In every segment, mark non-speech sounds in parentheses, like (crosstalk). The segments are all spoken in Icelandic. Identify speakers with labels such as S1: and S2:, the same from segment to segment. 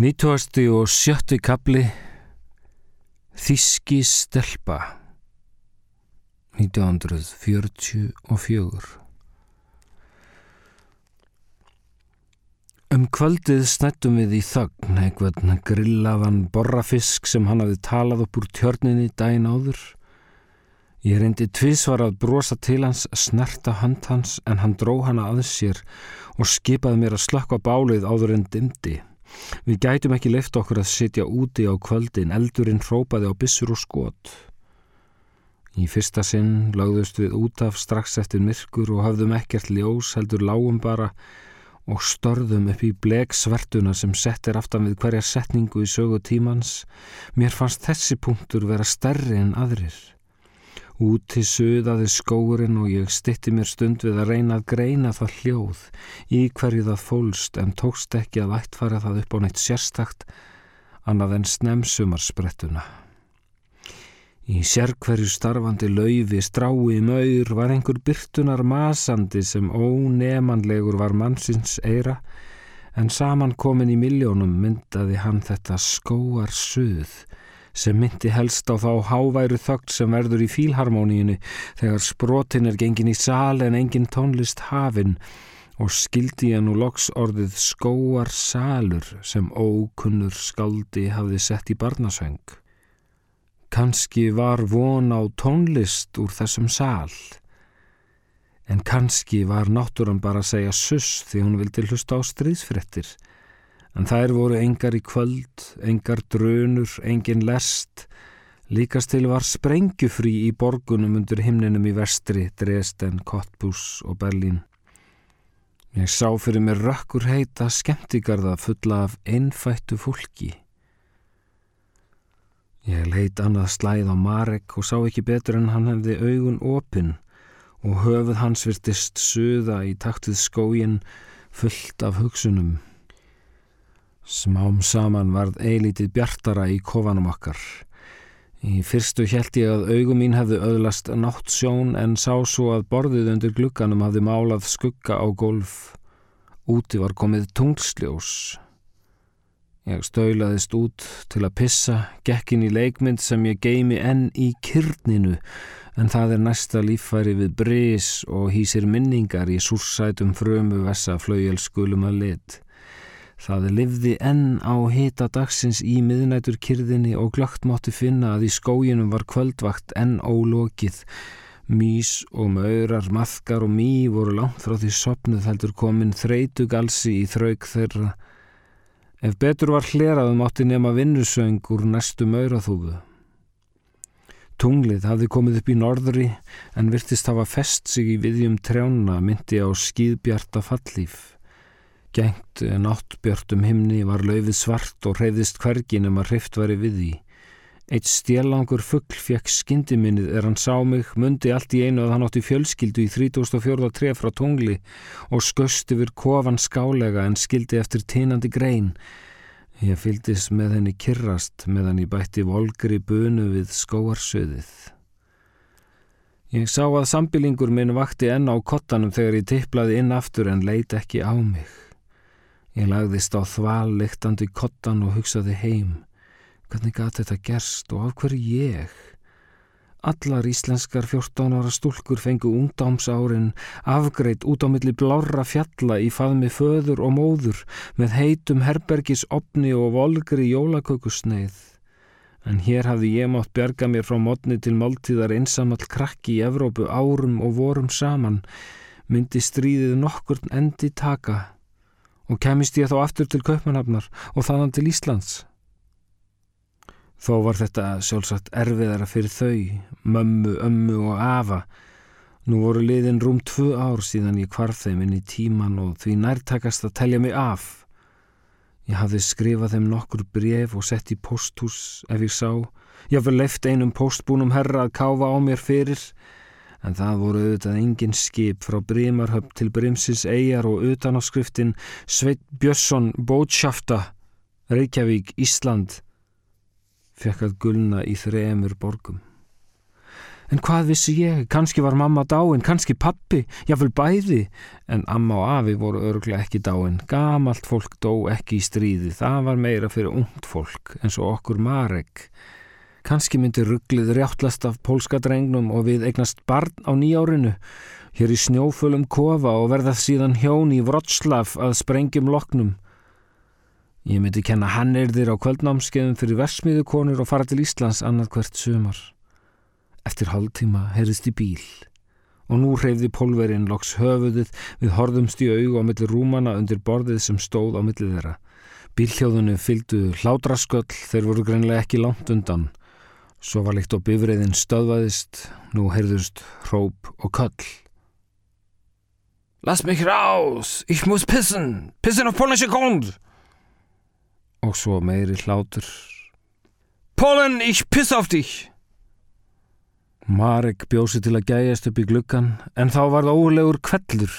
S1: Nýtuasti og sjötti kapli Þíski stelpa 1944 Um kvöldið snættum við í þögn einhvern grillavan borrafisk sem hann hafði talað upp úr tjörninni dæin áður. Ég reyndi tvísvar að brosa til hans, snerta hönd hans en hann dró hana að sér og skipaði mér að slökka bálið áður en dimdi. Við gætum ekki leift okkur að sitja úti á kvöldin, eldurinn hrópaði á bissur og skot. Í fyrsta sinn lagðust við út af strax eftir myrkur og hafðum ekkert ljós, heldur lágum bara og störðum upp í blegsvertuna sem settir aftan við hverja setningu í sögu tímans. Mér fannst þessi punktur vera stærri en aðrir. Úti söðaði skóurinn og ég stitti mér stund við að reyna að greina það hljóð í hverju það fólst en tókst ekki að ættfara það upp á neitt sérstakt annað en snemsumarsprettuna. Í sérkverju starfandi laufi strái maur var einhver byrtunar masandi sem ónemanlegur var mannsins eira en saman komin í miljónum myndaði hann þetta skóar suð sem myndi helst á þá háværu þögt sem verður í fílharmoníinu þegar sprotin er gengin í sal en engin tónlist hafin og skildi ég nú loks orðið skóar salur sem ókunnur skaldi hafði sett í barnasöng. Kanski var von á tónlist úr þessum sal, en kanski var náttúran bara að segja suss því hún vildi hlusta á stríðsfrettir En þær voru engar í kvöld, engar drönur, engin lest. Líkast til var sprengjufrí í borgunum undir himninum í vestri, Dresden, Cottbus og Berlín. Ég sá fyrir mér rökkur heita skemmtigarða fulla af einfættu fólki. Ég leit annað slæð á Marek og sá ekki betur en hann hefði augun opinn og höfuð hans virtist suða í taktið skógin fullt af hugsunum. Smám saman varð eilítið bjartara í kofanum okkar. Í fyrstu held ég að augum mín hefði öðlast nátt sjón en sá svo að borðið undir glugganum hafði málað skugga á golf. Úti var komið tungsljós. Ég stöulaðist út til að pissa, gekkin í leikmynd sem ég geimi enn í kyrninu en það er næsta líffæri við brís og hýsir minningar í súrsætum frömu vessa flauelskulum að lit. Það livði enn á hita dagsins í miðnætur kyrðinni og glögt mátti finna að í skóginum var kvöldvakt enn ólokið. Mís og maurar, maðkar og mý voru langt frá því sopnuð heldur komin þreitu galsi í þraug þeirra. Ef betur var hleraðum átti nema vinnusöng úr næstu mauraþúfu. Tunglið hafði komið upp í norðri en virtist hafa fest sig í viðjum trjána myndi á skýðbjarta fallíf. Gengt náttbjörtum himni var laufið svart og hreyðist hvergin um að hreift væri við því. Eitt stjellangur fuggl fekk skyndiminnið er hann sá mig, mundi allt í einu að hann átti fjölskyldu í 34. tref frá tungli og skust yfir kofan skálega en skildi eftir tínandi grein. Ég fyldist með henni kirrast meðan ég bætti volgri bunu við skóarsöðið. Ég sá að sambilingur minn vakti enn á kottanum þegar ég tipplaði inn aftur en leiti ekki á mig. Ég lagðist á þval leiktandi kottan og hugsaði heim. Hvernig gæti þetta gerst og af hverju ég? Allar íslenskar 14 ára stúlkur fengu ungdámsárin afgreit út á milli blára fjalla í faðmi föður og móður með heitum herbergis opni og volgri jólakökusneið. En hér hafði ég mátt berga mér frá modni til máltíðar einsamall krakki í Evrópu árum og vorum saman, myndi stríðið nokkurn endi taka og kemist ég þá aftur til Kaupmannhafnar og þaðan til Íslands. Þó var þetta sjálfsagt erfiðara fyrir þau, mömmu, ömmu og afa. Nú voru liðin rúm tvö ár síðan ég kvarf þeim inn í tíman og því nærtakast að telja mig af. Ég hafði skrifað þeim nokkur bref og sett í posthús ef ég sá. Ég hafði leift einum postbúnum herra að káfa á mér fyrir en það voru auðvitað engin skip frá Brímarhöfn til Brímsins eigjar og utan á skriftin Sveit Björnsson Bótshafta Reykjavík, Ísland fekk að gulna í þremur borgum. En hvað vissi ég? Kanski var mamma dáin, kanski pappi, jáfnvel bæði. En amma og afi voru örglega ekki dáin. Gamalt fólk dó ekki í stríði. Það var meira fyrir ungt fólk, eins og okkur Marek. Kanski myndi rugglið rjáttlast af pólska drengnum og við eignast barn á nýjárinu. Hér í snjófölum kofa og verðað síðan hjón í Vrotslav að sprengjum loknum. Ég myndi kenna hannirðir á kvöldnámskeiðum fyrir versmiðukonur og fara til Íslands annað hvert sumar. Eftir hálftíma heyrðist í bíl og nú hreyfði pólverinn loks höfuðið við horðumst í aug á milli rúmana undir borðið sem stóð á milli þeirra. Bílhjóðunu fylgdu hládrasköll þeir voru greinlega ekki langt undan. Svo var líkt á bifriðin stöðvaðist, nú heyrðust hróp og köll. Lass mich raus, ich muss pissen, pissen auf polnische Grund. Og svo meiri hlátur. Polen, ich piss auf dich. Marek bjósi til að gæjast upp í gluggan en þá var það ólegur kvellur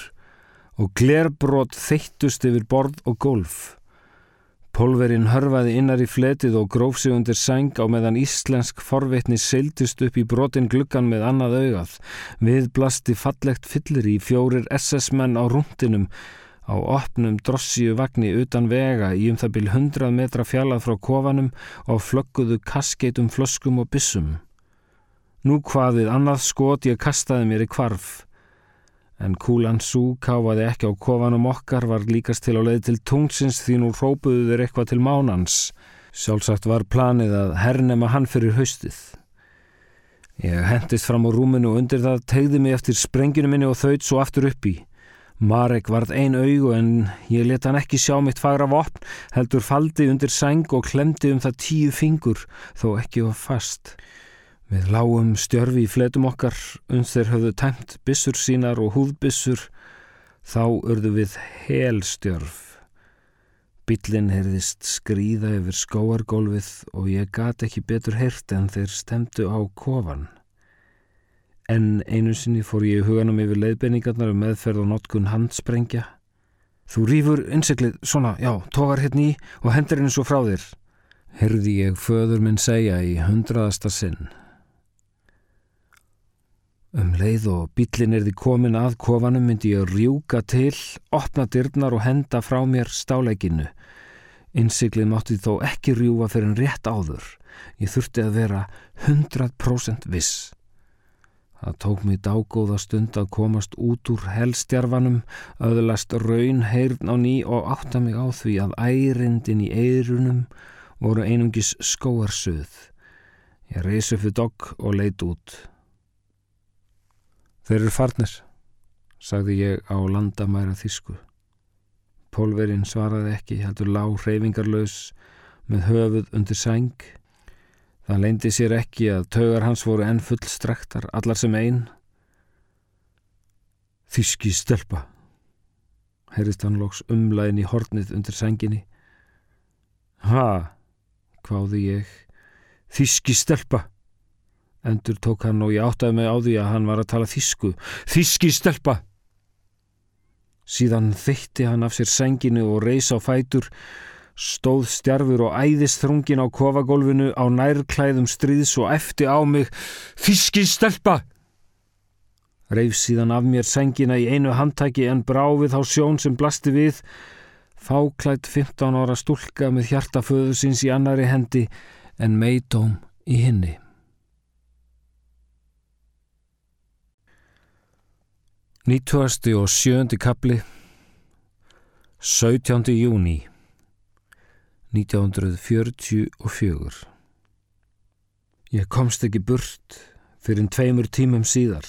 S1: og glerbrot þeittust yfir borð og golf. Pólverinn hörfaði innar í fletið og gróf sig undir sæng á meðan íslensk forvitni seildust upp í brotin gluggan með annað augað. Við blasti fallegt fyllir í fjórir SS-menn á rúndinum á opnum drossíu vagnni utan vega í um það byrj 100 metra fjallað frá kofanum og flögguðu kaskeitum flöskum og bissum. Nú hvaðið annað skot ég kastaði mér í kvarf. En kúlan sú káfaði ekki á kofanum okkar var líkast til á leið til tungsins því nú rópuðu þeir eitthvað til mánans. Sjálfsagt var planið að hernema hann fyrir haustið. Ég hendist fram á rúminu og undir það tegði mig eftir sprenginu minni og þauðt svo aftur upp í. Marek varð ein augu en ég let hann ekki sjá mitt fagra vopn, heldur faldi undir sæng og klemdi um það tíu fingur, þó ekki var fast. Við lágum stjörfi í fletum okkar, uns þeir höfðu tæmt bissur sínar og húðbissur, þá urðu við helstjörf. Billin heyrðist skrýða yfir skóargólfið og ég gat ekki betur heyrt en þeir stemdu á kofan. En einu sinni fór ég huganum yfir leiðbenningarnar um meðferð og notkun handsprengja. Þú rýfur innseklið svona, já, tókar hérna í og hendur henni svo frá þér. Herði ég föður minn segja í hundraðasta sinn. Um leið og bílinn erði komin að kofanum myndi ég rjúka til, opna dyrnar og henda frá mér stáleikinu. Innsiklið mátti þó ekki rjúfa fyrir en rétt áður. Ég þurfti að vera 100% viss. Það tók mig dágóða stund að komast út úr helstjarfanum, öðlast raun heyrn á ný og átta mig á því að ærindin í eirunum voru einungis skóarsuð. Ég reysi fyrir dogg og leit út. Þeir eru farnir, sagði ég á landamæra þísku. Pólverinn svaraði ekki, heldur lág hreyfingarlaus með höfuð undir sæng. Það leindi sér ekki að taugar hans voru enn full strektar, allar sem einn. Þíski stelpa, heyrist hann loks umlæðin í hornið undir sænginni. Ha, hváði ég, þíski stelpa. Endur tók hann og ég áttaði mig á því að hann var að tala þísku. Þíski stelpa! Síðan þeitti hann af sér senginu og reys á fætur, stóð stjarfur og æðist þrungin á kofagólfinu á nærklæðum stríðs og eftir á mig. Þíski stelpa! Reif síðan af mér sengina í einu handtæki en brá við þá sjón sem blasti við. Fáklætt 15 ára stúlka með hjartaföðu síns í annari hendi en meitóm í hinni. 90. og 7. kapli 17. júni 1944 Ég komst ekki burt fyrir tveimur tímum síðar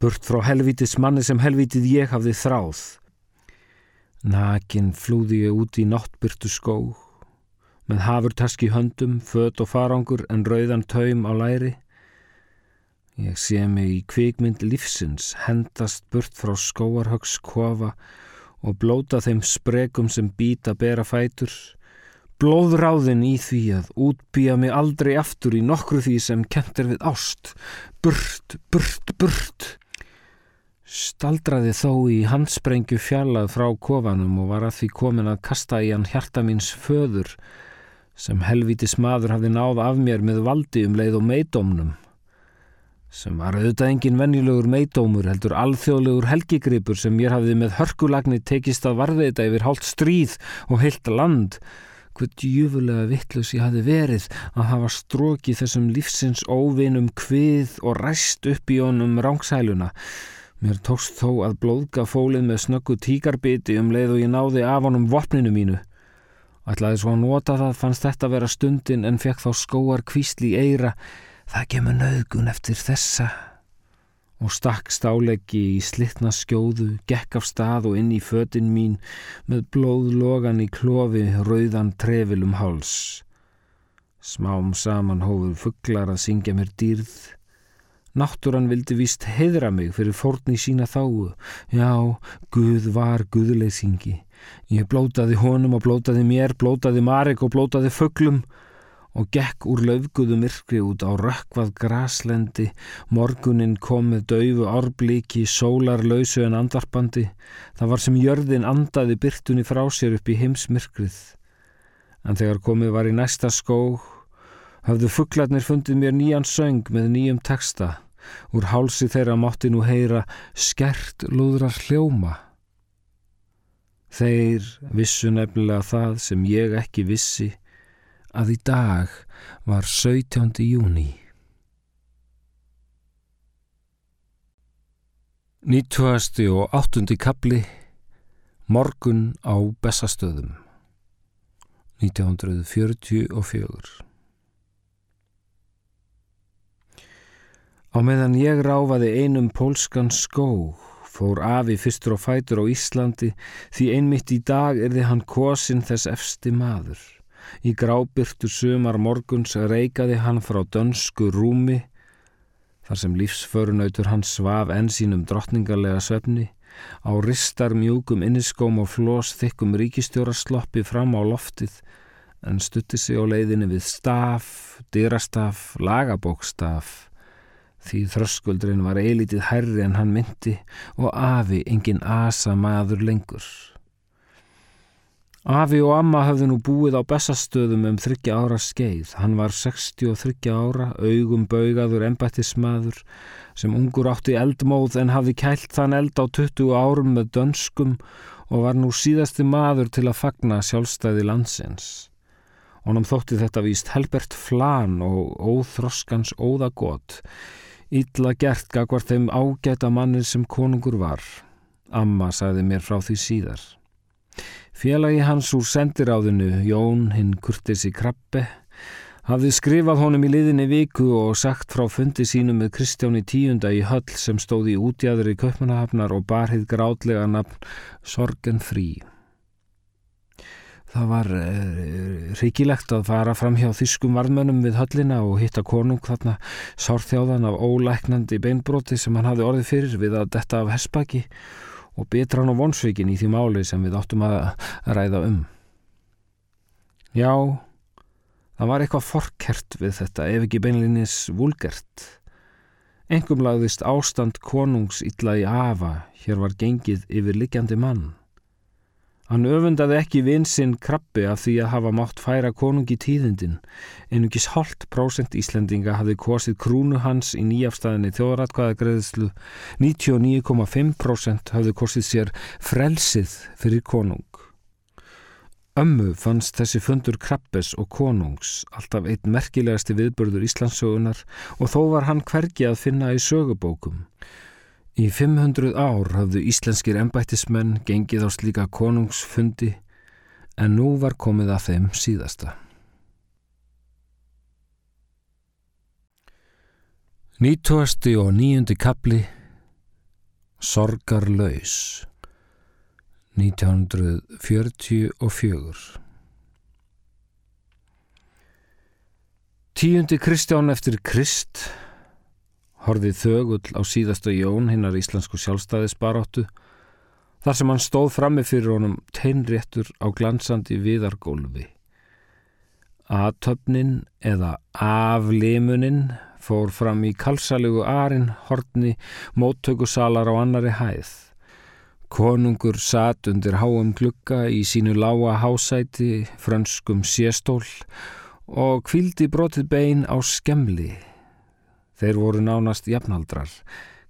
S1: burt frá helvítis manni sem helvítið ég hafði þráð Nakin flúði ég út í náttbyrtu skó með hafurtaski höndum, fött og farangur en rauðan taum á læri Ég sé mig í kvikmynd lífsins hendast burt frá skóarhögs kofa og blóta þeim spregum sem býta bera fætur, blóðráðin í því að útbýja mig aldrei aftur í nokkru því sem kent er við ást, burt, burt, burt. Staldraði þó í handsprengju fjallað frá kofanum og var að því komin að kasta í hann hjarta míns föður sem helvítis maður hafði náð af mér með valdi um leið og meidómnum. Sem var auðvitað engin venjulegur meidómur heldur alþjóðlegur helgigripur sem mér hafði með hörkulagni tekist að varðveita yfir hálft stríð og heilt land. Hvað djúfulega vittlus ég hafi verið að hafa strókið þessum lífsins óvinum kvið og ræst upp í honum rángsæluna mér tókst þó að blóðga fólið með snöggu tíkarbiti um leið og ég náði af honum vopninu mínu. Ætlaði svo að nota það fannst þetta vera stundin en fekk þá skóar kvísli eira Það kemur nauðgun eftir þessa og stakk stáleggi í slittna skjóðu, gekk af stað og inn í fötin mín með blóðlogan í klofi rauðan trefil um háls. Smám saman hófur fugglar að syngja mér dýrð. Náttúran vildi víst heðra mig fyrir fórni sína þáu. Já, Guð var Guðleysingi. Ég blótaði honum og blótaði mér, blótaði Marek og blótaði fugglum og gekk úr löfguðu myrkri út á rökkvað graslendi, morgunin kom með daufu orblíki, sólar lausu en andarpandi, það var sem jörðin andaði byrtunni frá sér upp í heimsmyrkrið. En þegar komið var í næsta skó, hafðu fugglarnir fundið mér nýjan söng með nýjum texta, úr hálsi þeirra mátti nú heyra skert lúðrar hljóma. Þeir vissu nefnilega það sem ég ekki vissi, að í dag var 17. júni. 90. og 8. kapli Morgun á Bessastöðum 1944 Á meðan ég ráfaði einum pólskan skó fór afi fyrstur og fætur á Íslandi því einmitt í dag er þið hann kosin þess efsti maður. Í grábyrtu sumar morguns reikaði hann frá dönsku rúmi, þar sem lífsförunautur hann svaf enn sínum drottningarlega svefni, á ristar mjúkum inniskóm og flós þykkum ríkistjórasloppi fram á loftið, en stutti sig á leiðinni við staf, dyrastaf, lagabókstaf, því þröskuldrin var eilítið herri en hann myndi og afi engin asa maður lengur. Afi og amma hafði nú búið á bestastöðum um þryggja ára skeið. Hann var 63 ára, augum baugaður embættismadur sem ungur átti eldmóð en hafði kælt þann eld á 20 árum með dönskum og var nú síðasti maður til að fagna sjálfstæði landsins. Honum þótti þetta víst helbert flan og óþroskans óðagott, ítla gert gagvar þeim ágæta mannir sem konungur var. Amma sagði mér frá því síðar. Félagi hans úr sendiráðinu, Jón hinn Kurtisi Krabbe, hafði skrifað honum í liðinni viku og sagt frá fundi sínum með Kristjáni tíunda í höll sem stóði útjæður í Kaupmannahafnar og barhið grátlega nafn Sorgen Frí. Það var eh, ríkilegt að fara fram hjá þýskum varðmönnum við höllina og hitta konung þarna sárþjáðan af ólæknandi beinbroti sem hann hafði orðið fyrir við að detta af hespaki og betra hann á vonsveikin í því máli sem við áttum að ræða um. Já, það var eitthvað forkert við þetta ef ekki beinlinis vulgert. Engum lagðist ástand konungs illa í afa, hér var gengið yfir likjandi mann. Hann öfundaði ekki vinsinn krabbi af því að hafa mátt færa konungi tíðindin. Einungis hálft prósent Íslendinga hafði kosið krúnu hans í nýjafstæðinni þjóðratkvæðagreðslu. 99,5% hafði kosið sér frelsið fyrir konung. Ömmu fannst þessi fundur krabbes og konungs, alltaf eitt merkilegasti viðbörður Íslandsögunar og þó var hann hvergi að finna í sögubókum. Í 500 ár hafðu íslenskir embættismenn gengið á slíka konungsfundi en nú var komið að þeim síðasta. 90. og 9. kapli Sorgarlaus 1944 Tíundi Kristján eftir Krist horfið þögull á síðasta jón hinnar íslensku sjálfstæðisbaróttu þar sem hann stóð frammi fyrir honum teinréttur á glansandi viðargólfi. Atöfnin eða aflimunin fór fram í kalsalegu arin, hortni, móttökusalar á annari hæð. Konungur satt undir háum glukka í sínu lága hásæti, frönskum sérstól og kvildi brotið bein á skemli Þeir voru nánast jafnaldrar.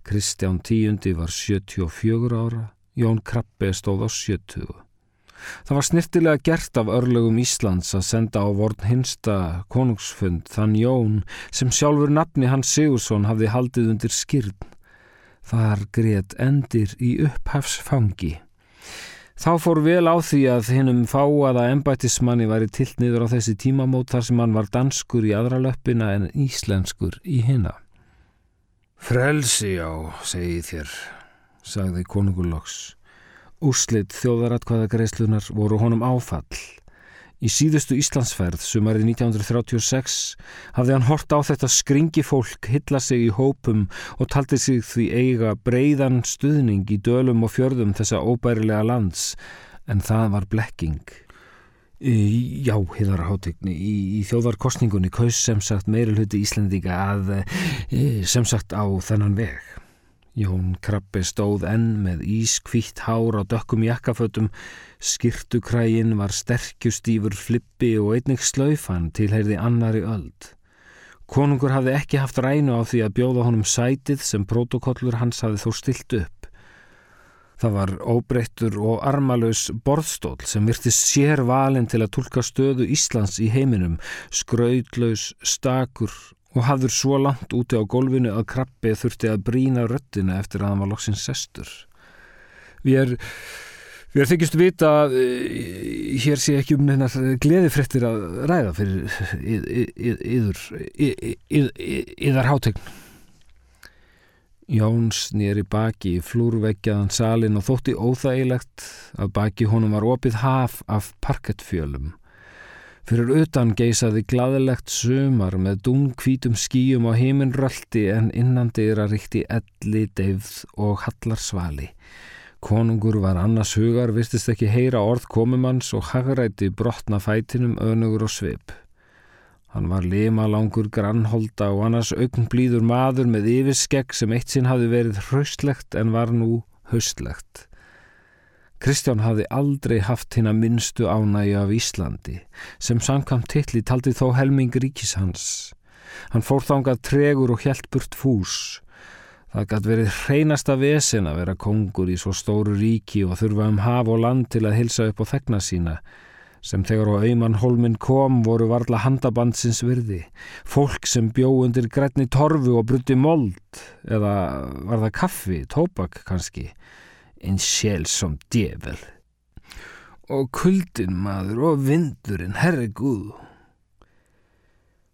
S1: Kristján tíundi var 74 ára, Jón Krabbe stóð á 70. Það var snirtilega gert af örlögum Íslands að senda á vorn hinsta konungsfund þann Jón sem sjálfur nafni hans Sigursson hafði haldið undir skyrn. Þar greiðt endir í upphafsfangi. Þá fór vel á því að hinnum fáaða embætismanni væri tilt niður á þessi tímamót þar sem hann var danskur í aðra löppina en íslenskur í hinna.
S2: Frelsi á, segi þér, sagði konungurloks.
S1: Úrslit þjóðaratkvæða greiðslunar voru honum áfall. Í síðustu Íslandsferð, sumarið 1936, hafði hann hort á þetta skringi fólk, hylla sig í hópum og taldi sig því eiga breyðan stuðning í dölum og fjörðum þessa óbærilega lands, en það var blekking. Í, já, hiðar hátegni, í, í þjóðarkostningunni kaus sem sagt meirulhutti Íslandinga að e, sem sagt á þennan veg. Jón Krabbe stóð enn með ískvítt hár á dökkum jakkafötum, skirtukrægin var sterkjustýfur flippi og einnig slaufan tilheyrði annari öld. Konungur hafði ekki haft rænu á því að bjóða honum sætið sem protokollur hans hafði þó stilt upp. Það var óbreyttur og armalauðs borðstól sem virtist sér valin til að tólka stöðu Íslands í heiminum, skraudlaus, stakur og hafður svo langt úti á gólfinu að krabbi þurfti að brína röttina eftir að hann var loksins sestur. Við er, við er þykist vita að e, hér sé ekki um hennar gleðifrettir að ræða fyrir yður, yðar hátegn. Jóns nýri baki í flúrveggjaðan salin og þótti óþægilegt að baki honum var opið haf af parkettfjölum. Fyrir utan geysaði gladilegt sumar með dungkvítum skíum á heiminröldi en innandi er að ríkti elli, deyfð og hallarsvali. Konungur var annars hugar, virtist ekki heyra orð komumanns og hagræti brotna fætinum önugur og svip. Hann var limalangur grannholda og annars augnblíður maður með yfirskegg sem eitt sinn hafi verið hraustlegt en var nú haustlegt. Kristján hafði aldrei haft hinn að minnstu ánægi af Íslandi sem samkvæmt tilli taldi þó helming ríkis hans. Hann fór þángað tregur og hjælt burt fús. Það gæti verið hreinasta vesen að vera kongur í svo stóru ríki og þurfa um haf og land til að hilsa upp á þegna sína sem þegar á auðmann holminn kom voru varla handabandsins virði. Fólk sem bjó undir grætni torfu og brutti mold eða var það kaffi, tópak kannski en sjæl som djevel. Og kuldin maður og vindurinn, herri Guð.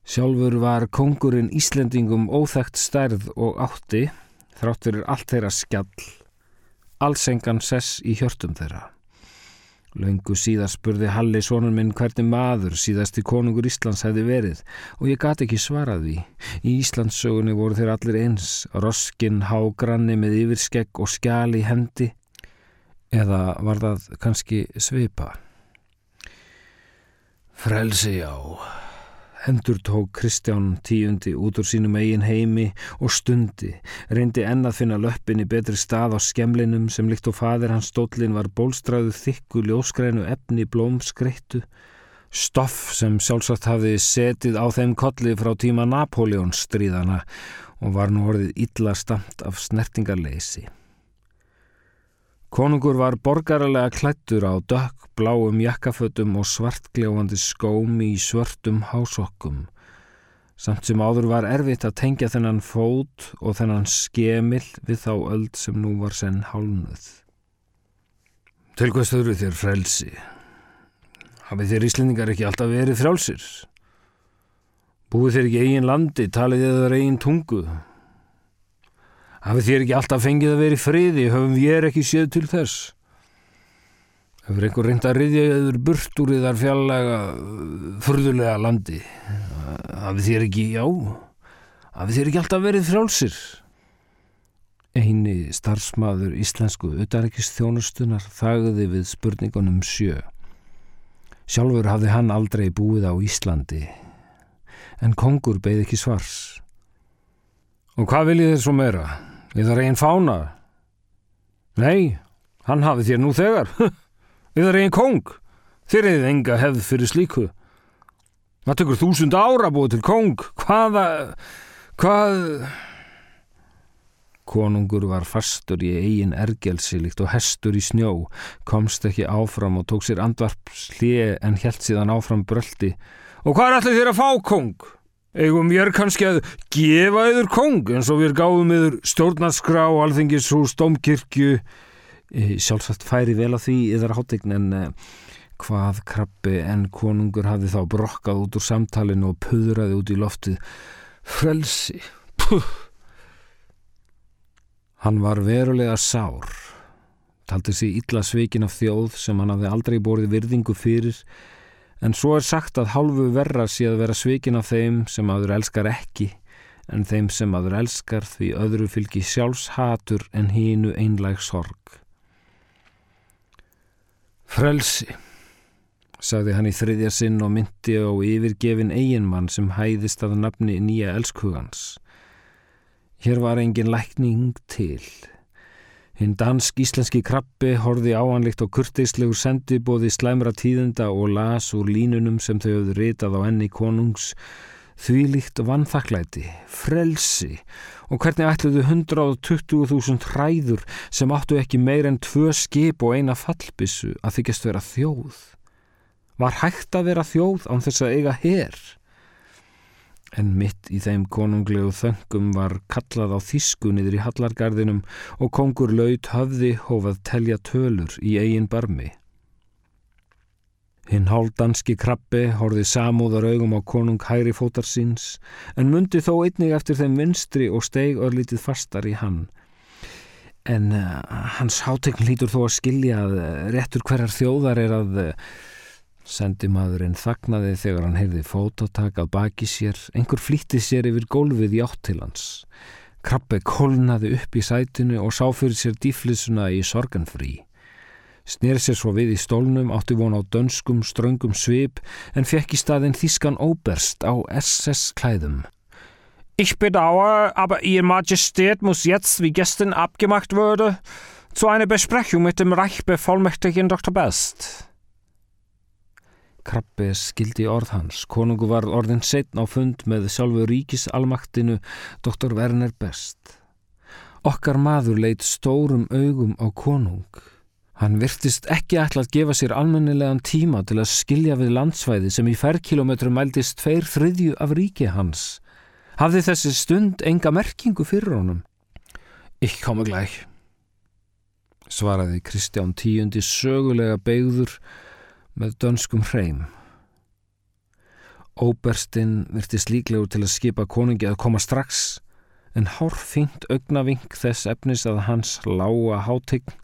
S1: Sjálfur var kongurinn Íslendingum óþægt stærð og átti, þráttur er allt þeirra skjall, allsengan sess í hjörtum þeirra. Laungu síðast spurði Halli sonun minn hvernig maður síðasti konungur Íslands hefði verið og ég gati ekki svarað því. Í Íslandssögunni voru þeir allir eins, roskin, hágranni með yfirskegg og skjali í hendi eða var það kannski svipa? Frelsi já Hendur tók Kristján tíundi út úr sínum eigin heimi og stundi, reyndi enn að finna löppin í betri stað á skemlinum sem líkt og fadir hans stóllin var bólstræðu þykku ljóskrænu efni blómskreittu, stoff sem sjálfsagt hafði setið á þeim kolli frá tíma Napoleons stríðana og var nú orðið illa stamt af snertingarleysi. Konungur var borgaralega klættur á dökk, bláum jakkafötum og svartgljáandi skómi í svörtum hásokkum. Samt sem áður var erfitt að tengja þennan fót og þennan skemil við þá öld sem nú var senn hálnuð. Til hvað störu þér frelsi? Hafið þér íslendingar ekki alltaf verið frjálsir? Búið þér ekki eigin landi, talið þér eigin tungu? Hafið þér ekki alltaf fengið að vera í friði, höfum ég ekki séð til þess. Hefur einhver reynd að riðja yfir burt úr þar fjallega fyrðulega landi. Hafið þér ekki, já, hafið þér ekki alltaf verið frjálsir. Einu starfsmaður íslensku utarækist þjónustunar þagði við spurningunum sjö. Sjálfur hafði hann aldrei búið á Íslandi, en kongur beði ekki svars. Og hvað viljið þér svo meira? Við þar einn fána? Nei, hann hafi þér nú þegar. (laughs) Við þar einn kong. Þér hefði enga hefð fyrir slíku. Það tökur þúsund ára búið til kong. Hvaða,
S2: Hvað?
S1: Konungur var fastur í eigin ergelsi líkt og hestur í snjó, komst ekki áfram og tók sér andvarps hlið en helt síðan áfram bröldi.
S2: Og hvað er allir þér að fá, kong? Eigum ég er kannski að gefa yður kong eins og við gáðum yður stjórnarskrá, alþingishús, domkirkju.
S1: Sjálfsagt færi vel að því yðar hátegn en eh, hvað krabbi en konungur hafði þá brokkað út úr samtalinu og puðraði út í loftið. Frelsi, puh! Hann var verulega sár, taldi sig illa sveikin af þjóð sem hann hafði aldrei borið virðingu fyrir, en svo er sagt að hálfu verra sé að vera sveikin af þeim sem aður elskar ekki, en þeim sem aður elskar því öðru fylgi sjálfshatur en hínu einlæg sorg. Frelsi, sagði hann í þriðja sinn og myndi á yfirgefin eiginmann sem hæðist að nafni nýja elskhugans. Hér var engin lækning til. Hinn dansk-íslenski krabbi horfi áanlikt á kurtislegu sendibóði slæmra tíðenda og las úr línunum sem þau höfðu ritað á enni konungs því líkt vannþaklæti, frelsi og hvernig ætluðu 120.000 hræður sem áttu ekki meir en tvö skip og eina fallbissu að þykjast vera þjóð. Var hægt að vera þjóð án þess að eiga herr? En mitt í þeim konunglegu þöngum var kallað á þísku niður í hallargarðinum og kongur laut höfði hófað telja tölur í eigin barmi. Hinn háldanski krabbi horfið samúðar augum á konung hæri fótar síns en mundi þó einnig eftir þeim vinstri og steg örlítið fastar í hann. En uh, hans hátegn lítur þó að skilja að uh, réttur hverjar þjóðar er að uh, Sendimaðurinn þagnaði þegar hann heyrði fótatak að baki sér, einhver flýtti sér yfir gólfið í átt til hans. Krabbe kólnaði upp í sætinu og sá fyrir sér dýflisuna í sorganfrí. Snýr sér svo við í stólnum, átti von á dönskum, ströngum svip, en fekk í staðin þískan óberst á SS klæðum.
S2: Ich bedauere, aber Ihr Majestät muss jetzt, wie gestern abgemacht wurde, zu einer Besprechung mit dem Reichbevollmächtigen Dr. Best.
S1: Krabbe skildi orð hans. Konungu var orðin setn á fund með sjálfu ríkisalmaktinu Dr. Werner Best. Okkar maður leitt stórum augum á konung. Hann virtist ekki ætla að gefa sér almennilegan tíma til að skilja við landsvæði sem í ferrkilometru mæltist tveir þriðju af ríki hans. Hafði þessi stund enga merkingu fyrir honum?
S2: Ich komme gleich,
S1: svaraði Kristján tíundi sögulega beigður með dönskum hreim. Óberstinn virtist líklegur til að skipa konungi að koma strax, en hárfínt augnaving þess efnis að hans lága hátegn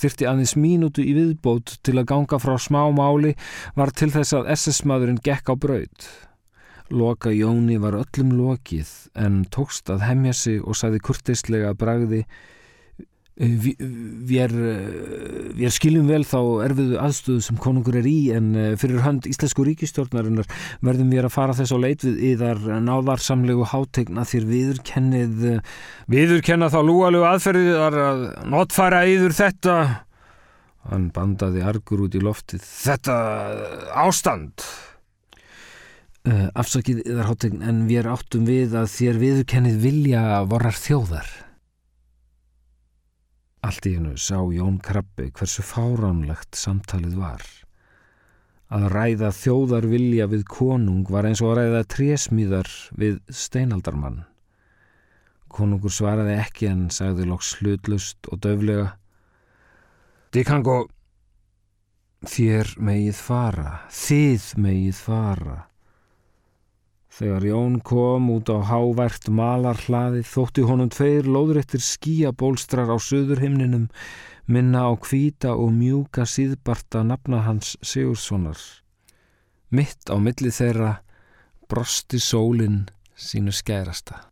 S1: þyrti aðeins mínútu í viðbót til að ganga frá smá máli var til þess að SS-maðurinn gekk á braud. Loka Jóni var öllum lokið en tókst að hemja sig og saði kurtislega bragði Við, við, skiljum vel þá erfiðu aðstöðu sem konungur er í en eh, fyrir hönd Íslensku ríkistjórnarinnar verðum við að fara þess á leit við yðar náðarsamlegu hátegna þér viðurkennið
S2: eh, Viðurkenna þá lúalegu aðferðiðar að notfæra yður þetta.
S1: Hann bandaði argur út í loftið.
S2: Þetta ástand.
S1: Afsakið yðar hátegn en við áttum við að þér viðurkennið vilja vorar þjóðar Allt í hennu sá Jón Krabbi hversu fáránlegt samtalið var. Að ræða þjóðar vilja við konung var eins og að ræða trésmíðar við steinaldarmann. Konungur svaraði ekki en sagði loks hlutlust og döflega
S2: gå
S1: Þér megið fara, þið megið fara Þegar Jón kom út á hávært malarhlaði þótti honum tveir lóðrættir skíabólstrar á söðurhimninum minna á kvíta og mjúka síðbarta nafna hans Sigurssonar. Mitt á milli þeirra brosti sólinn sínu skærasta.